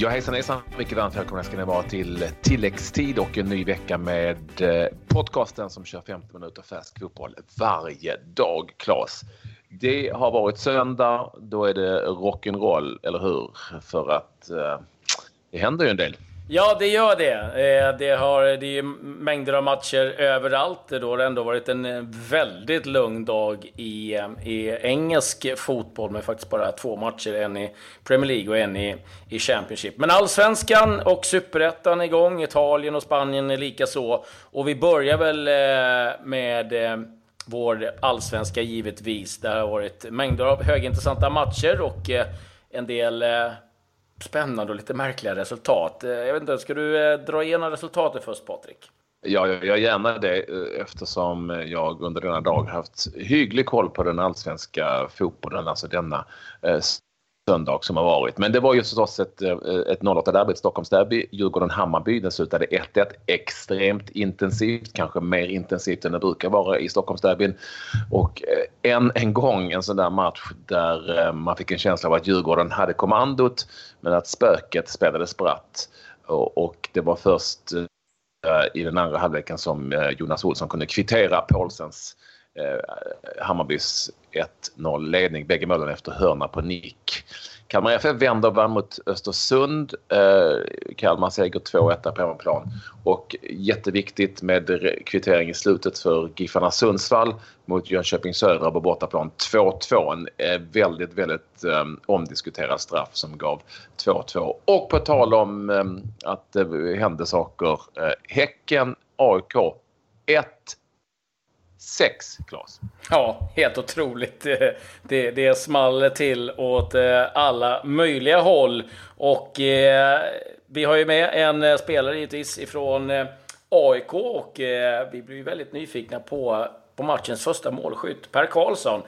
Ja, hejsan hejsan! Mycket varmt välkomna ska ni vara till tilläggstid och en ny vecka med eh, podcasten som kör 50 minuter färsk fotboll varje dag. Klas, det har varit söndag, då är det rock'n'roll, eller hur? För att eh, det händer ju en del. Ja, det gör det. Eh, det, har, det är mängder av matcher överallt. Det har ändå varit en eh, väldigt lugn dag i, eh, i engelsk fotboll med faktiskt bara två matcher. En i Premier League och en i, i Championship. Men allsvenskan och superettan är igång. Italien och Spanien är lika så. Och vi börjar väl med vår allsvenska givetvis. Det har varit mängder av högintressanta matcher och en del spännande och lite märkliga resultat. Eh, jag vet inte, ska du eh, dra igenom resultatet först Patrik? Ja, jag gör gärna det eh, eftersom jag under denna dag haft hygglig koll på den allsvenska fotbollen, alltså denna söndag som har varit. Men det var ju förstås ett, eh, ett 08-derby, ett Stockholmsderby. Djurgården-Hammarby, den slutade 1-1. Extremt intensivt, kanske mer intensivt än det brukar vara i Stockholmsderbyn. Och eh, än en gång en sån där match där eh, man fick en känsla av att Djurgården hade kommandot men att spöket spelade spratt. Och det var först i den andra halvleken som Jonas Olsson kunde kvittera Paulsens Eh, Hammarbys 1-0 ledning, bägge målen efter hörna på nick. Kalmar FF vänder och vann mot Östersund. Eh, Kalmar seger 2-1 på hemmaplan. Och jätteviktigt med kvittering i slutet för Giffarna Sundsvall mot Jönköping Södra på bortaplan. 2-2. En eh, väldigt, väldigt eh, omdiskuterad straff som gav 2-2. Och på tal om eh, att det hände saker. Eh, häcken, AIK 1 sex, Claes. Ja, helt otroligt. Det, det small till åt eh, alla möjliga håll. Och eh, vi har ju med en eh, spelare givetvis ifrån eh, AIK och eh, vi blir väldigt nyfikna på, på matchens första målskytt, Per Karlsson.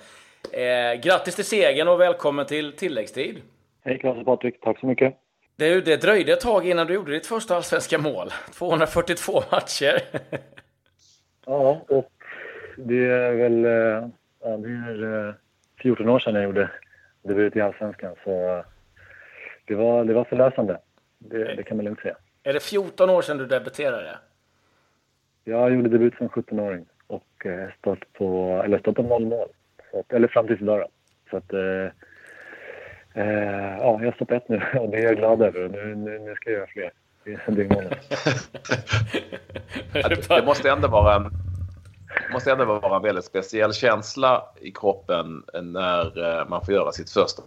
Eh, grattis till segern och välkommen till tilläggstid. Hej Claes och Patrik, tack så mycket. Det, det dröjde ett tag innan du gjorde ditt första allsvenska mål. 242 matcher. ja, och det är väl eh, ja, det är 14 eh, år sedan jag gjorde debut i Allsvenskan. Så eh, det var, det var förlösande. Det, det kan man lugnt säga. Är det 14 år sedan du debuterade? Jag gjorde debut som 17-åring och stått på, eller stått på noll mål. Att, eller fram tills idag då. Så att, eh, eh, ja, jag står på ett nu och det är jag glad över. Nu, nu, nu ska jag göra fler. Det är det måste ändå vara en det måste ändå vara en väldigt speciell känsla i kroppen när eh, man får göra sitt första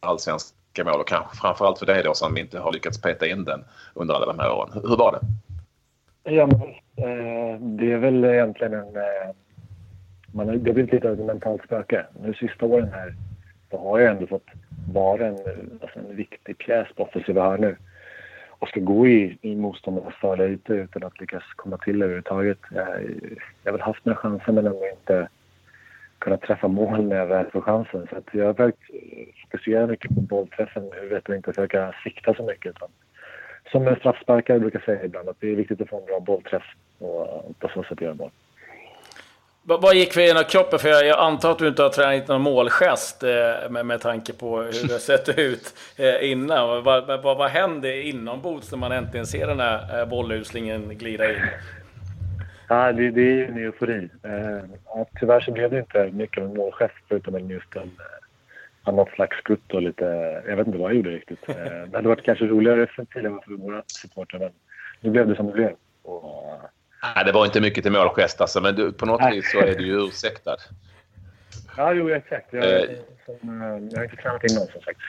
allsvenska mål och kanske framförallt för dig då som inte har lyckats peta in den under alla de här åren. Hur var det? Ja, men, eh, det är väl egentligen en... Eh, man har, det har blivit lite av ett mentalt spöke. Nu sista åren här så har jag ändå fått vara en, eh, alltså en viktig pjäs på offensiva hörnor och ska gå i, i motståndarnas farliga ytor utan att lyckas komma till överhuvudtaget. Jag, jag har väl haft några chanser men ändå inte kunnat träffa mål när jag väl får chansen. Så att jag har försökt fokusera mycket på bollträffen med huvudet och inte försöka sikta så mycket. Utan, som en straffsparkare brukar säga ibland, att det är viktigt att få en bra bollträff och på så sätt göra mål. Vad gick vi genom kroppen? För jag, antar att du inte har tränat någon målgest eh, med, med tanke på hur det sett ut eh, innan. Vad, vad, vad händer inombords när man äntligen ser den här eh, bolluslingen glida in? Ja, det, det är ju en eufori. Eh, tyvärr så blev det inte mycket av en målgest förutom just en, en något slags skutt och lite... Jag vet inte vad jag gjorde riktigt. Det hade varit kanske roligare för tidigare för våra supportrar men nu blev det som det blev. Och, Nej, det var inte mycket till målgest alltså, men du, på något Nej. vis så är du ju ursäktad. Ja, jo, exakt. Jag, eh, som, jag har inte tränat innan, som sagt.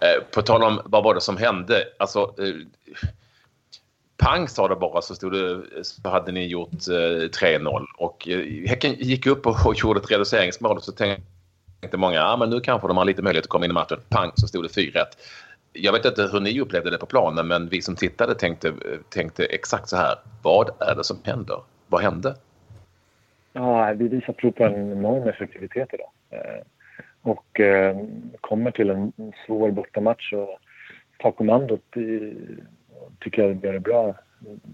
Eh, på tal om vad var det som hände. Alltså, eh, pang sa det bara så, stod det, så hade ni gjort eh, 3-0. Och eh, Häcken gick upp och, och gjorde ett reduceringsmål och så tänkte många ja, men nu kanske de har lite möjlighet att komma in i matchen. Pang så stod det 4-1 jag vet inte hur ni upplevde det på planen, men vi som tittade tänkte, tänkte exakt så här. Vad är det som händer? Vad hände? Ja, vi visar prov på en enorm effektivitet idag. Eh, och eh, kommer till en svår bortamatch och tar kommandot. I, tycker jag vi gör det bra.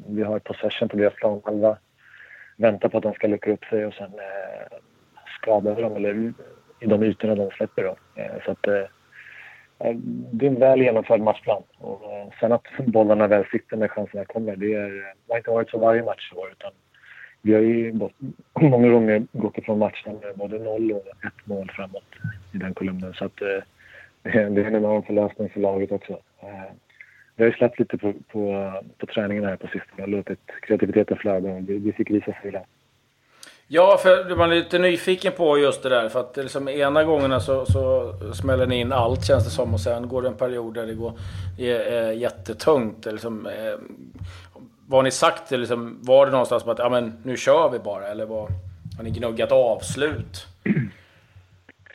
Vi har possession på deras planhalva. Väntar på att de ska luckra upp sig och sen eh, skadar dem eller i de ytorna de släpper. Då. Eh, så att eh, Eh, det är en väl genomförd matchplan. Och eh, sen att bollarna väl sitter när chanserna kommer, det, är, det har inte varit så varje match i år. Utan vi har ju gått, många gånger gått ifrån matchen med både noll och ett mål framåt i den kolumnen. Så att, eh, det är en enorm förlösning för laget också. Vi har ju släppt lite på, på, på träningen här på sistone och låtit kreativiteten flöda. Vi, vi fick visa sig vilja. Ja, för man är lite nyfiken på just det där. För att liksom, ena gångerna så, så smäller ni in allt känns det som. Och sen går det en period där det går är, jättetungt. Liksom, eh, vad har ni sagt? Liksom, var det någonstans på att ja, men, nu kör vi bara? Eller var, har ni gnuggat avslut?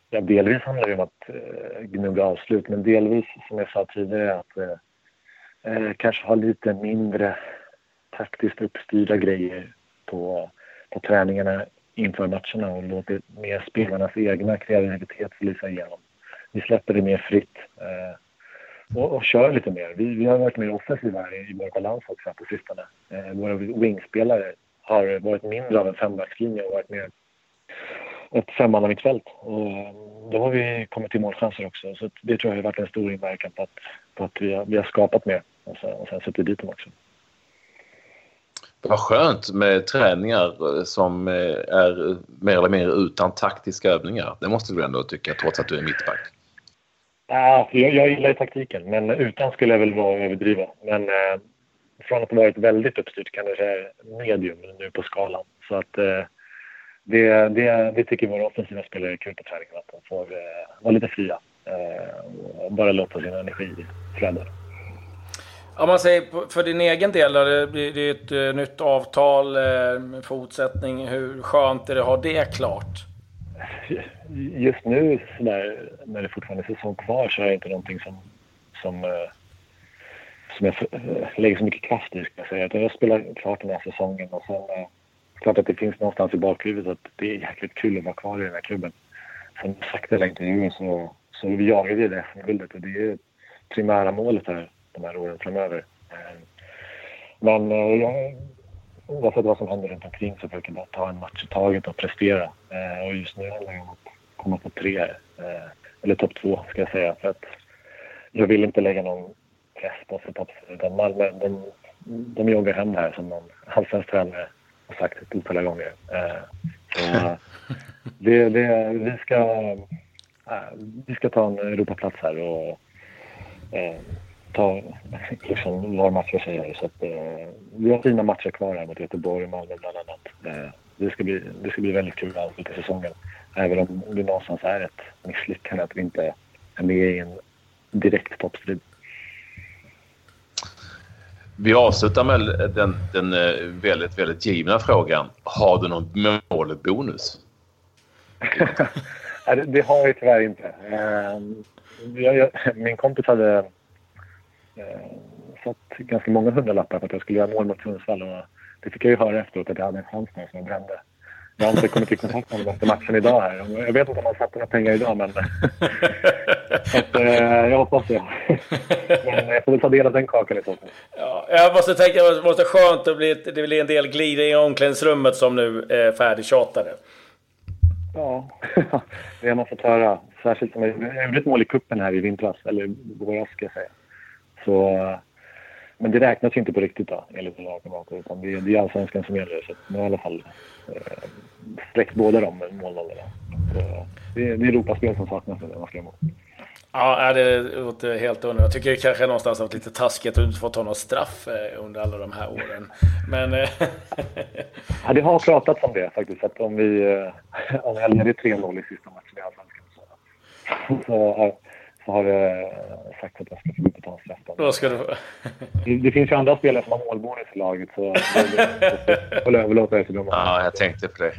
Ja, delvis handlar det om att eh, gnugga avslut. Men delvis, som jag sa tidigare, att eh, eh kanske ha lite mindre taktiskt uppstyrda grejer på på träningarna inför matcherna och låtit mer spelarnas egna kreativitet lysa igenom. Vi släpper det mer fritt eh, och, och, kör lite mer. Vi, vi har varit mer offensiva här i vår balans också på sistone. Eh, våra wingspelare har varit mindre av en fembackslinje och varit mer ett femmannamittfält. Och eh, då har vi kommit till målchanser också. Så det tror jag har varit en stor inverkan på att, på att vi, har, vi har skapat mer och sen, och sen suttit dit dem också. Vad skönt med träningar eh, som eh, är mer eller mindre utan taktiska övningar. Det måste du ändå tycka trots att du är mittback. Ja, jag, jag gillar taktiken, men utan skulle jag väl vara överdriva. Men eh, från att ha varit väldigt uppstyrt kan det säga medium nu på skalan. Så att eh, det, det, det tycker våra offensiva spelare är kul på träningen. Att de får eh, vara lite fria eh, och bara låta sin energi flöda. Om man säger för din egen del, det blir ett eh, nytt avtal, eh, fortsättning. Hur skönt är det att ha det klart? Just nu, där, när det fortfarande är säsong kvar, så är det inte någonting som, som, eh, som jag lägger så mycket kraft i. Ska jag, säga. jag spelar klart den här säsongen och sen klart att det finns någonstans i bakhuvudet att det är jäkligt kul att vara kvar i den här klubben. Som sagt i intervjun så, så jagar vi det SM-guldet och det är primära målet här de här åren framöver. Eh, men eh, oavsett vad som händer runt omkring så försöker jag bara ta en match i taget och prestera. Eh, och just nu handlar det om att komma på tre, eller topp två ska jag säga. För att jag vill inte lägga någon press på sig utan Malmö, de, de joggar hem här som någon allsvensk tränare har sagt ett otal gånger. Så det, det, vi, ska, vi ska ta en Europaplats här och ta liksom var match för sig. Så att, eh, vi har fina matcher kvar här mot Göteborg och Malmö bland annat. Eh, det, ska bli, det ska bli väldigt kul att avsluta säsongen. Även om det någonstans är ett misslyckande att vi inte är med i en direkt toppstrid. Vi avslutar med den, den eh, väldigt, väldigt givna frågan. Har du någon målbonus? det, det har jag tyvärr inte. Eh, jag, jag, min kompis hade eh, satt ganska många hundralappar för att jag skulle göra mål mot Sundsvall. Och det fick jag ju höra efteråt att jag hade en chans nu som jag brände. Jag har inte kommit i kontakt med honom efter matchen idag. Här. Jag vet inte om han satte några pengar idag, men... att, eh, jag hoppas det. men jag får väl ta del av den kakan i så fall. Ja, jag måste tänka det måste skönt att bli, det blir en del glider i omklädningsrummet som nu är färdigtjatade. Ja, det har man fått höra. Särskilt som jag gjorde ett mål i kuppen här i vintras, eller våras ska jag säga. Så, men det räknas ju inte på riktigt då, enligt lagkamrater. Utan det, det är allsvenskan som gäller. Så nu har i alla fall eh, sträckt båda de målåldrarna. Det, det är Europaspel som saknas när man ska göra mål. Ja, det låter helt underbart. Jag tycker det kanske någonstans har varit lite taskigt att inte få ta något straff eh, under alla de här åren. Men... Eh, ja, det har pratats om det faktiskt. Att om vi, om vi leder 3-0 i sista matchen i Allsvenskan så, så så har det sagt att jag ska få gå upp och ta en straff. Då ska du... det, det finns ju andra spelare som har målbonus i laget så jag får överlåta det till dem. Ja, jag tänkte på det.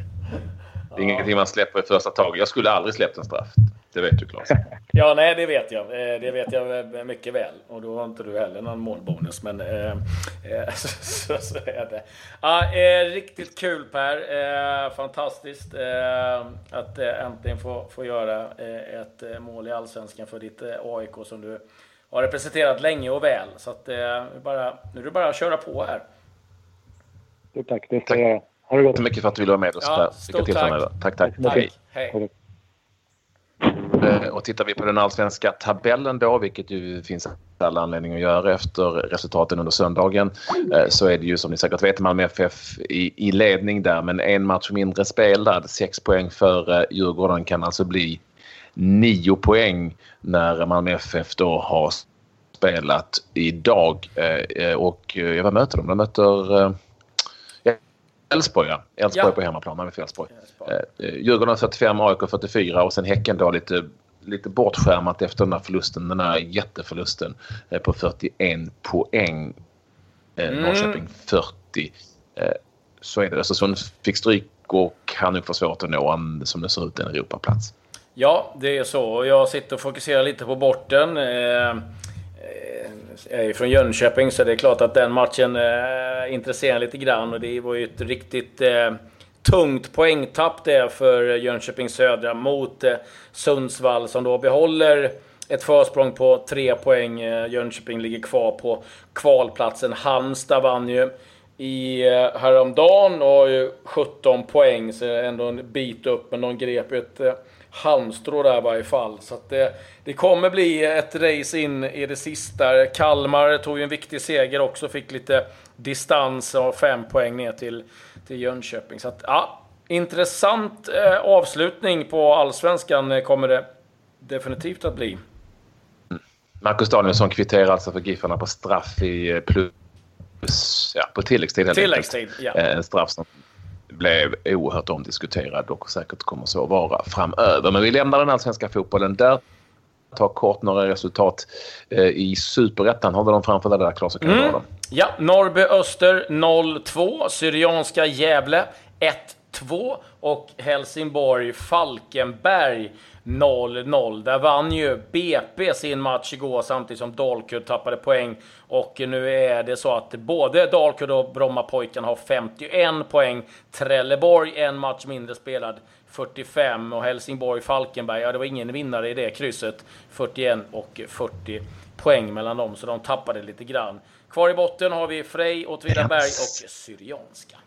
Det är ingenting man släpper i första taget. Jag skulle aldrig släppt en straff. Det vet du Claes. ja, nej det vet jag. Eh, det vet jag mycket väl. Och då har inte du heller någon målbonus. Men eh, eh så, så, är det. Ja, eh, riktigt kul Per. Eh, fantastiskt eh, att äntligen få, få göra ett mål i Allsvenskan för ditt AIK som du har representerat länge och väl. Så att, bara, nu är det bara att köra på här. tack, det ska jag göra. Ha det gott. Tack så mycket för att du ville vara med oss. Ja, till framöver. Tack, tack. tack. Hej. Hej. Mm. Eh, och tittar vi på den allsvenska tabellen då, vilket ju finns all anledning att göra efter resultaten under söndagen, eh, så är det ju som ni säkert vet Malmö FF i, i ledning där, men en match mindre spelad. Sex poäng för Djurgården kan alltså bli nio poäng när Malmö FF då har spelat idag. Eh, och vad möter de? De möter Elfsborg ja. Elfsborg ja. på hemmaplan, man Elfsborg. Eh, Djurgården 45, AIK 44 och sen Häcken då lite, lite bortskärmat efter den här förlusten, den här jätteförlusten eh, på 41 poäng. Eh, mm. Norrköping 40. Eh, så är det. Östersund fick stryk och kan nog få svårt att nå en, som det ser ut, en Europaplats. Ja, det är så. Jag sitter och fokuserar lite på borten. Eh, Eh, jag är från Jönköping så det är klart att den matchen eh, intresserar lite grann. Och det var ju ett riktigt eh, tungt poängtapp det för Jönköping Södra mot eh, Sundsvall som då behåller ett försprång på tre poäng. Eh, Jönköping ligger kvar på kvalplatsen. Halmstad vann ju i eh, häromdagen och har ju 17 poäng, så ändå en bit upp. Men de grep ju ett eh, halmstrå där i varje fall. Så att det, det kommer bli ett race in i det sista. Kalmar tog ju en viktig seger också, fick lite distans och fem poäng ner till, till Jönköping. Så att, ja, intressant eh, avslutning på allsvenskan eh, kommer det definitivt att bli. Marcus Danielsson kvitterar alltså för Giffarna på straff i eh, plus, ja, på tilläggstid. Tilläggstid, ja. Eh, en straff som blev oerhört omdiskuterad och säkert kommer så vara framöver. Men vi lämnar den allsvenska fotbollen där. Ta kort några resultat eh, i superettan. Har du dem framför dig där Claes? Mm. Ja, Norrby Öster 0-2. Syrianska Gävle 1-2. Och Helsingborg Falkenberg 0-0. Där vann ju BP sin match igår samtidigt som Dalkurd tappade poäng. Och nu är det så att både Dalkurd och Brommapojkarna har 51 poäng. Trelleborg en match mindre spelad 45 och Helsingborg-Falkenberg, ja det var ingen vinnare i det krysset. 41 och 40 poäng mellan dem, så de tappade lite grann. Kvar i botten har vi Frej, Åtvidaberg och Syrianska.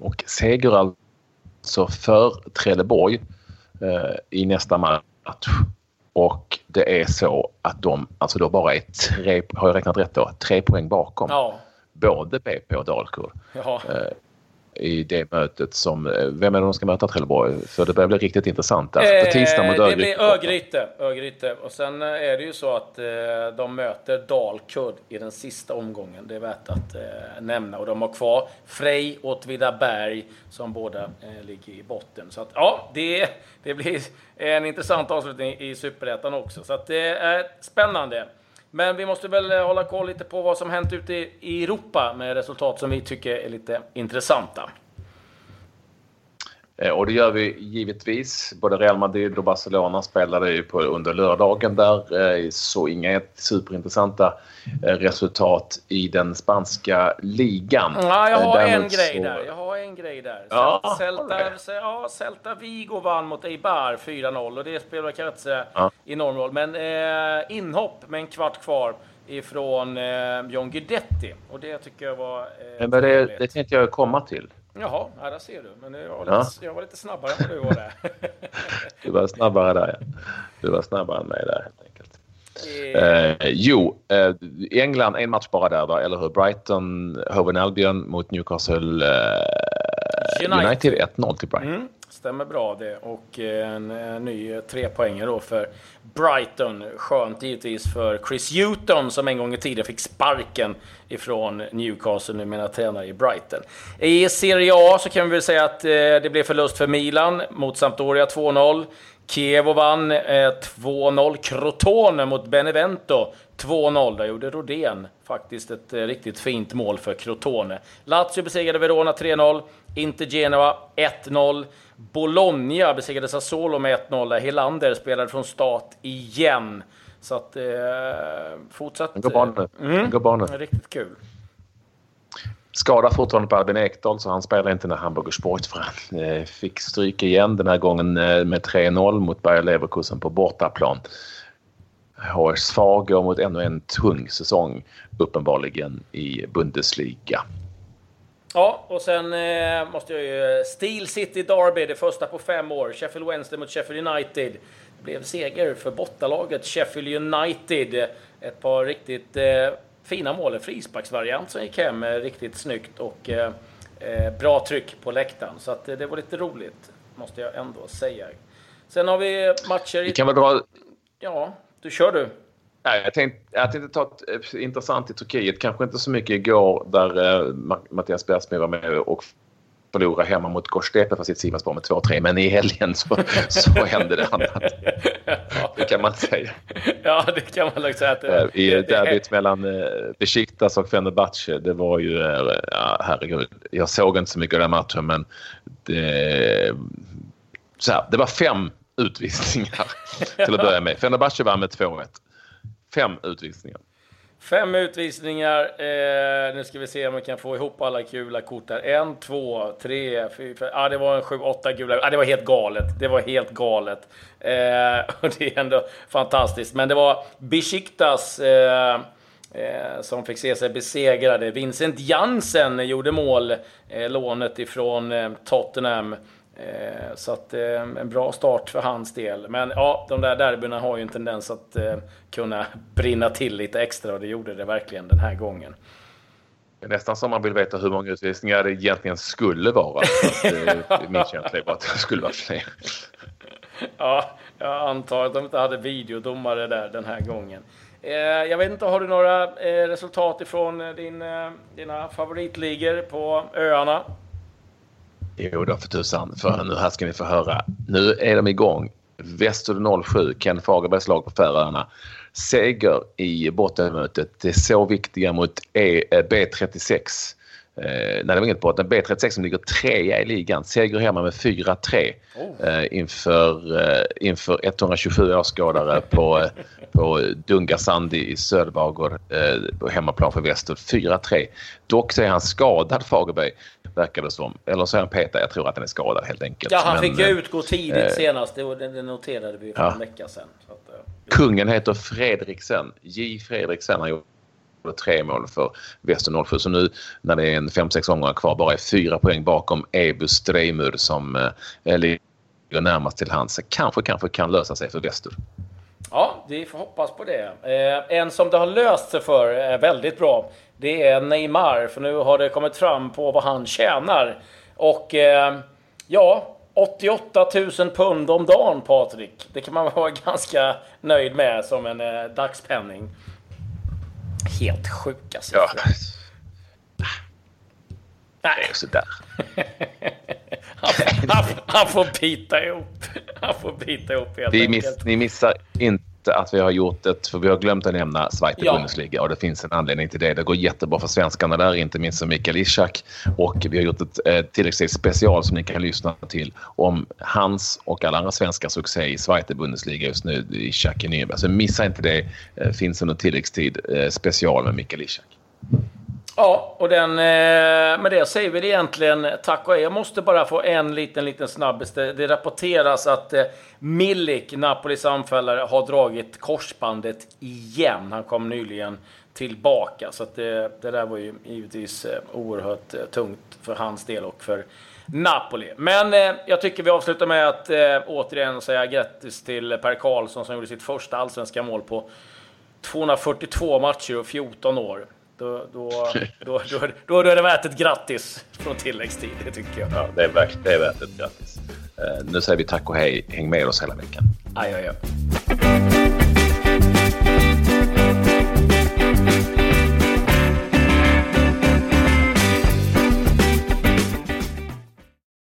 Och seger alltså för Trelleborg eh, i nästa match. Och det är så att de alltså då bara är tre, har jag räknat rätt då, tre poäng bakom. Ja. Både BP och Dalkurd. Ja. Eh, i det mötet som... Eh, vem är det de ska möta Trelleborg? För det börjar bli riktigt intressant där. På tisdag mot Örgryte. Det blir Örgryte. Örgryte. Och sen är det ju så att eh, de möter Dalkurd i den sista omgången. Det är värt att eh, nämna. Och de har kvar Frej och Åtvidaberg som båda eh, ligger i botten. Så att ja, det, det blir en intressant avslutning i Superettan också. Så att det är spännande. Men vi måste väl eh, hålla koll lite på vad som hänt ute i Europa med resultat som vi tycker är lite intressanta. Eh, och det gör vi givetvis. Både Real Madrid och Barcelona spelade ju på, under lördagen där. Eh, så inga superintressanta resultat i den spanska ligan. Ja, jag har Däremot en grej så... där. Jag har en grej där. Ja, Celta, ja, Celta Vigo vann mot Eibar 4-0 och det spelar kanske inte ja. enorm roll. Men eh, inhopp med en kvart kvar ifrån eh, John Guidetti och det tycker jag var... Eh, men det, det tänkte jag komma till. Jaha, ja, där ser du. Men jag var, lite, ja. jag var lite snabbare än du var där. du var snabbare där, ja. Du var snabbare än mig där, helt enkelt. Eh, jo, eh, England, en match bara där, va? eller hur? Brighton, Hoven Albion mot Newcastle eh, United. United 1-0 till Brighton. Mm, stämmer bra det. Och eh, en, en ny trepoängare då för Brighton. Skönt givetvis för Chris Hewton som en gång i tiden fick sparken ifrån Newcastle, numera tränare i Brighton. I Serie A så kan vi väl säga att eh, det blev förlust för Milan mot Sampdoria 2-0. Kievo vann eh, 2-0. Crotone mot Benevento 2-0. Där gjorde Rodén faktiskt ett eh, riktigt fint mål för Crotone. Lazio besegrade Verona 3-0. Inter Genoa 1-0. Bologna besegrade Sassuolo med 1-0. Där Helander spelade från start igen. Så att eh, fortsatt... Bra nu. Mm. Riktigt kul. Skada fortfarande på Albin Ekdal så han spelar inte när Hamburger Sport för han eh, fick stryk igen den här gången eh, med 3-0 mot Bayer Leverkusen på bortaplan. HSV går mot ännu en tung säsong uppenbarligen i Bundesliga. Ja, och sen eh, måste jag ju... Eh, Steel City Derby, det första på fem år. Sheffield Wednesday mot Sheffield United. Det blev seger för bottalaget Sheffield United. Ett par riktigt eh, fina mål. En frisparksvariant som gick hem eh, riktigt snyggt och eh, eh, bra tryck på läktaren. Så att, det var lite roligt, måste jag ändå säga. Sen har vi matcher... Vi kan väl dra... Ja, du kör du. jag, tänkte, jag tänkte ta ett intressant i Turkiet. Kanske inte så mycket igår där Mattias Bergsmed var med och förlora hemma mot Gårdstepe för sitt Sivasspor med 2-3. Men i helgen så, så hände det annat. Det kan man säga. Ja, det kan man säga. Att det, I derbyt mellan eh, Besiktas och Fenerbahce, det var ju... Eh, ja, herregud. Jag såg inte så mycket av den matchen, men det... Så här, det var fem utvisningar till att börja med. Fenerbahce vann med 2-1. Fem utvisningar. Fem utvisningar. Eh, nu ska vi se om vi kan få ihop alla gula kort här. En, två, tre, fyra. Ja, ah, det var en sju, åtta gula. Ah, det var helt galet. Det var helt galet. Eh, och det är ändå fantastiskt. Men det var Besiktas eh, eh, som fick se sig besegrade. Vincent Jansen gjorde mål. Eh, lånet ifrån eh, Tottenham. Eh, så att eh, en bra start för hans del. Men ja, de där derbyna har ju en tendens att eh, kunna brinna till lite extra och det gjorde det verkligen den här gången. Det är nästan som man vill veta hur många utvisningar det egentligen skulle vara. Min känsla är bara att det skulle vara fler. Ja, jag antar att de inte hade videodomare där den här gången. Jag vet inte, har du några resultat ifrån din, dina favoritligor på öarna? Jo då för tusan, för nu här ska ni få höra. Nu är de igång. Väster 07, Ken Fagerbergs lag på Färöarna. Seger i bottenmötet. Det är så viktiga mot e, eh, B36. Eh, nej, det var inget brott. B36 som ligger trea i ligan. Seger hemma med 4-3 oh. eh, inför, eh, inför 127 åskådare på, eh, på Dunga Sandi i Söderbagård eh, på hemmaplan för Väster. 4-3. Dock så är han skadad Fagerberg verkar det som. Eller så är han petad. Jag tror att han är skadad helt enkelt. Ja, han Men, fick ju utgå tidigt eh, senast. Det, det noterade vi för ja. en vecka sedan. Att, eh, Kungen heter Fredriksen. J. Fredriksen har gjort tre mål för Väster 07. Så nu när det är en 5-6 omgångar kvar bara är fyra poäng bakom Ebu Streimur som eh, ligger närmast till hands. Kanske, kanske kan lösa sig för Väster. Ja, vi får hoppas på det. Eh, en som det har löst sig för är väldigt bra. Det är Neymar, för nu har det kommit fram på vad han tjänar. Och eh, ja, 88 000 pund om dagen, Patrik. Det kan man vara ganska nöjd med som en eh, dagspenning. Helt sjuka siffror. Ja. Nej. Det är sådär. han, han, han, får bita ihop. Han får bita ihop helt ni, miss, ni missar inte att vi har gjort det, för vi har glömt att nämna Zweite ja. Bundesliga och det finns en anledning till det. Det går jättebra för svenskarna där, inte minst för Mikael Ishak. Och vi har gjort ett eh, tilläggsserie special som ni kan lyssna till om hans och alla andra svenska succé i Zweite Bundesliga just nu, Ishak i Nürnberg. Så missa inte det. Eh, finns under tilläggstid eh, special med Mikael Ishak. Ja, och den, eh, med det säger vi det egentligen tack och hej. Jag måste bara få en liten, liten snabbis. Det, det rapporteras att eh, Milik, Napolis anfallare, har dragit korsbandet igen. Han kom nyligen tillbaka. Så det, eh, det där var ju givetvis oerhört tungt för hans del och för Napoli. Men eh, jag tycker vi avslutar med att eh, återigen säga grattis till Per Karlsson som gjorde sitt första allsvenska mål på 242 matcher och 14 år. Då, då, då, då, är det värt ett grattis från tilläggstid, det tycker jag. Ja, det är värt, det är värt ett grattis. Uh, nu säger vi tack och hej. Häng med oss hela veckan. Aj, aj, aj.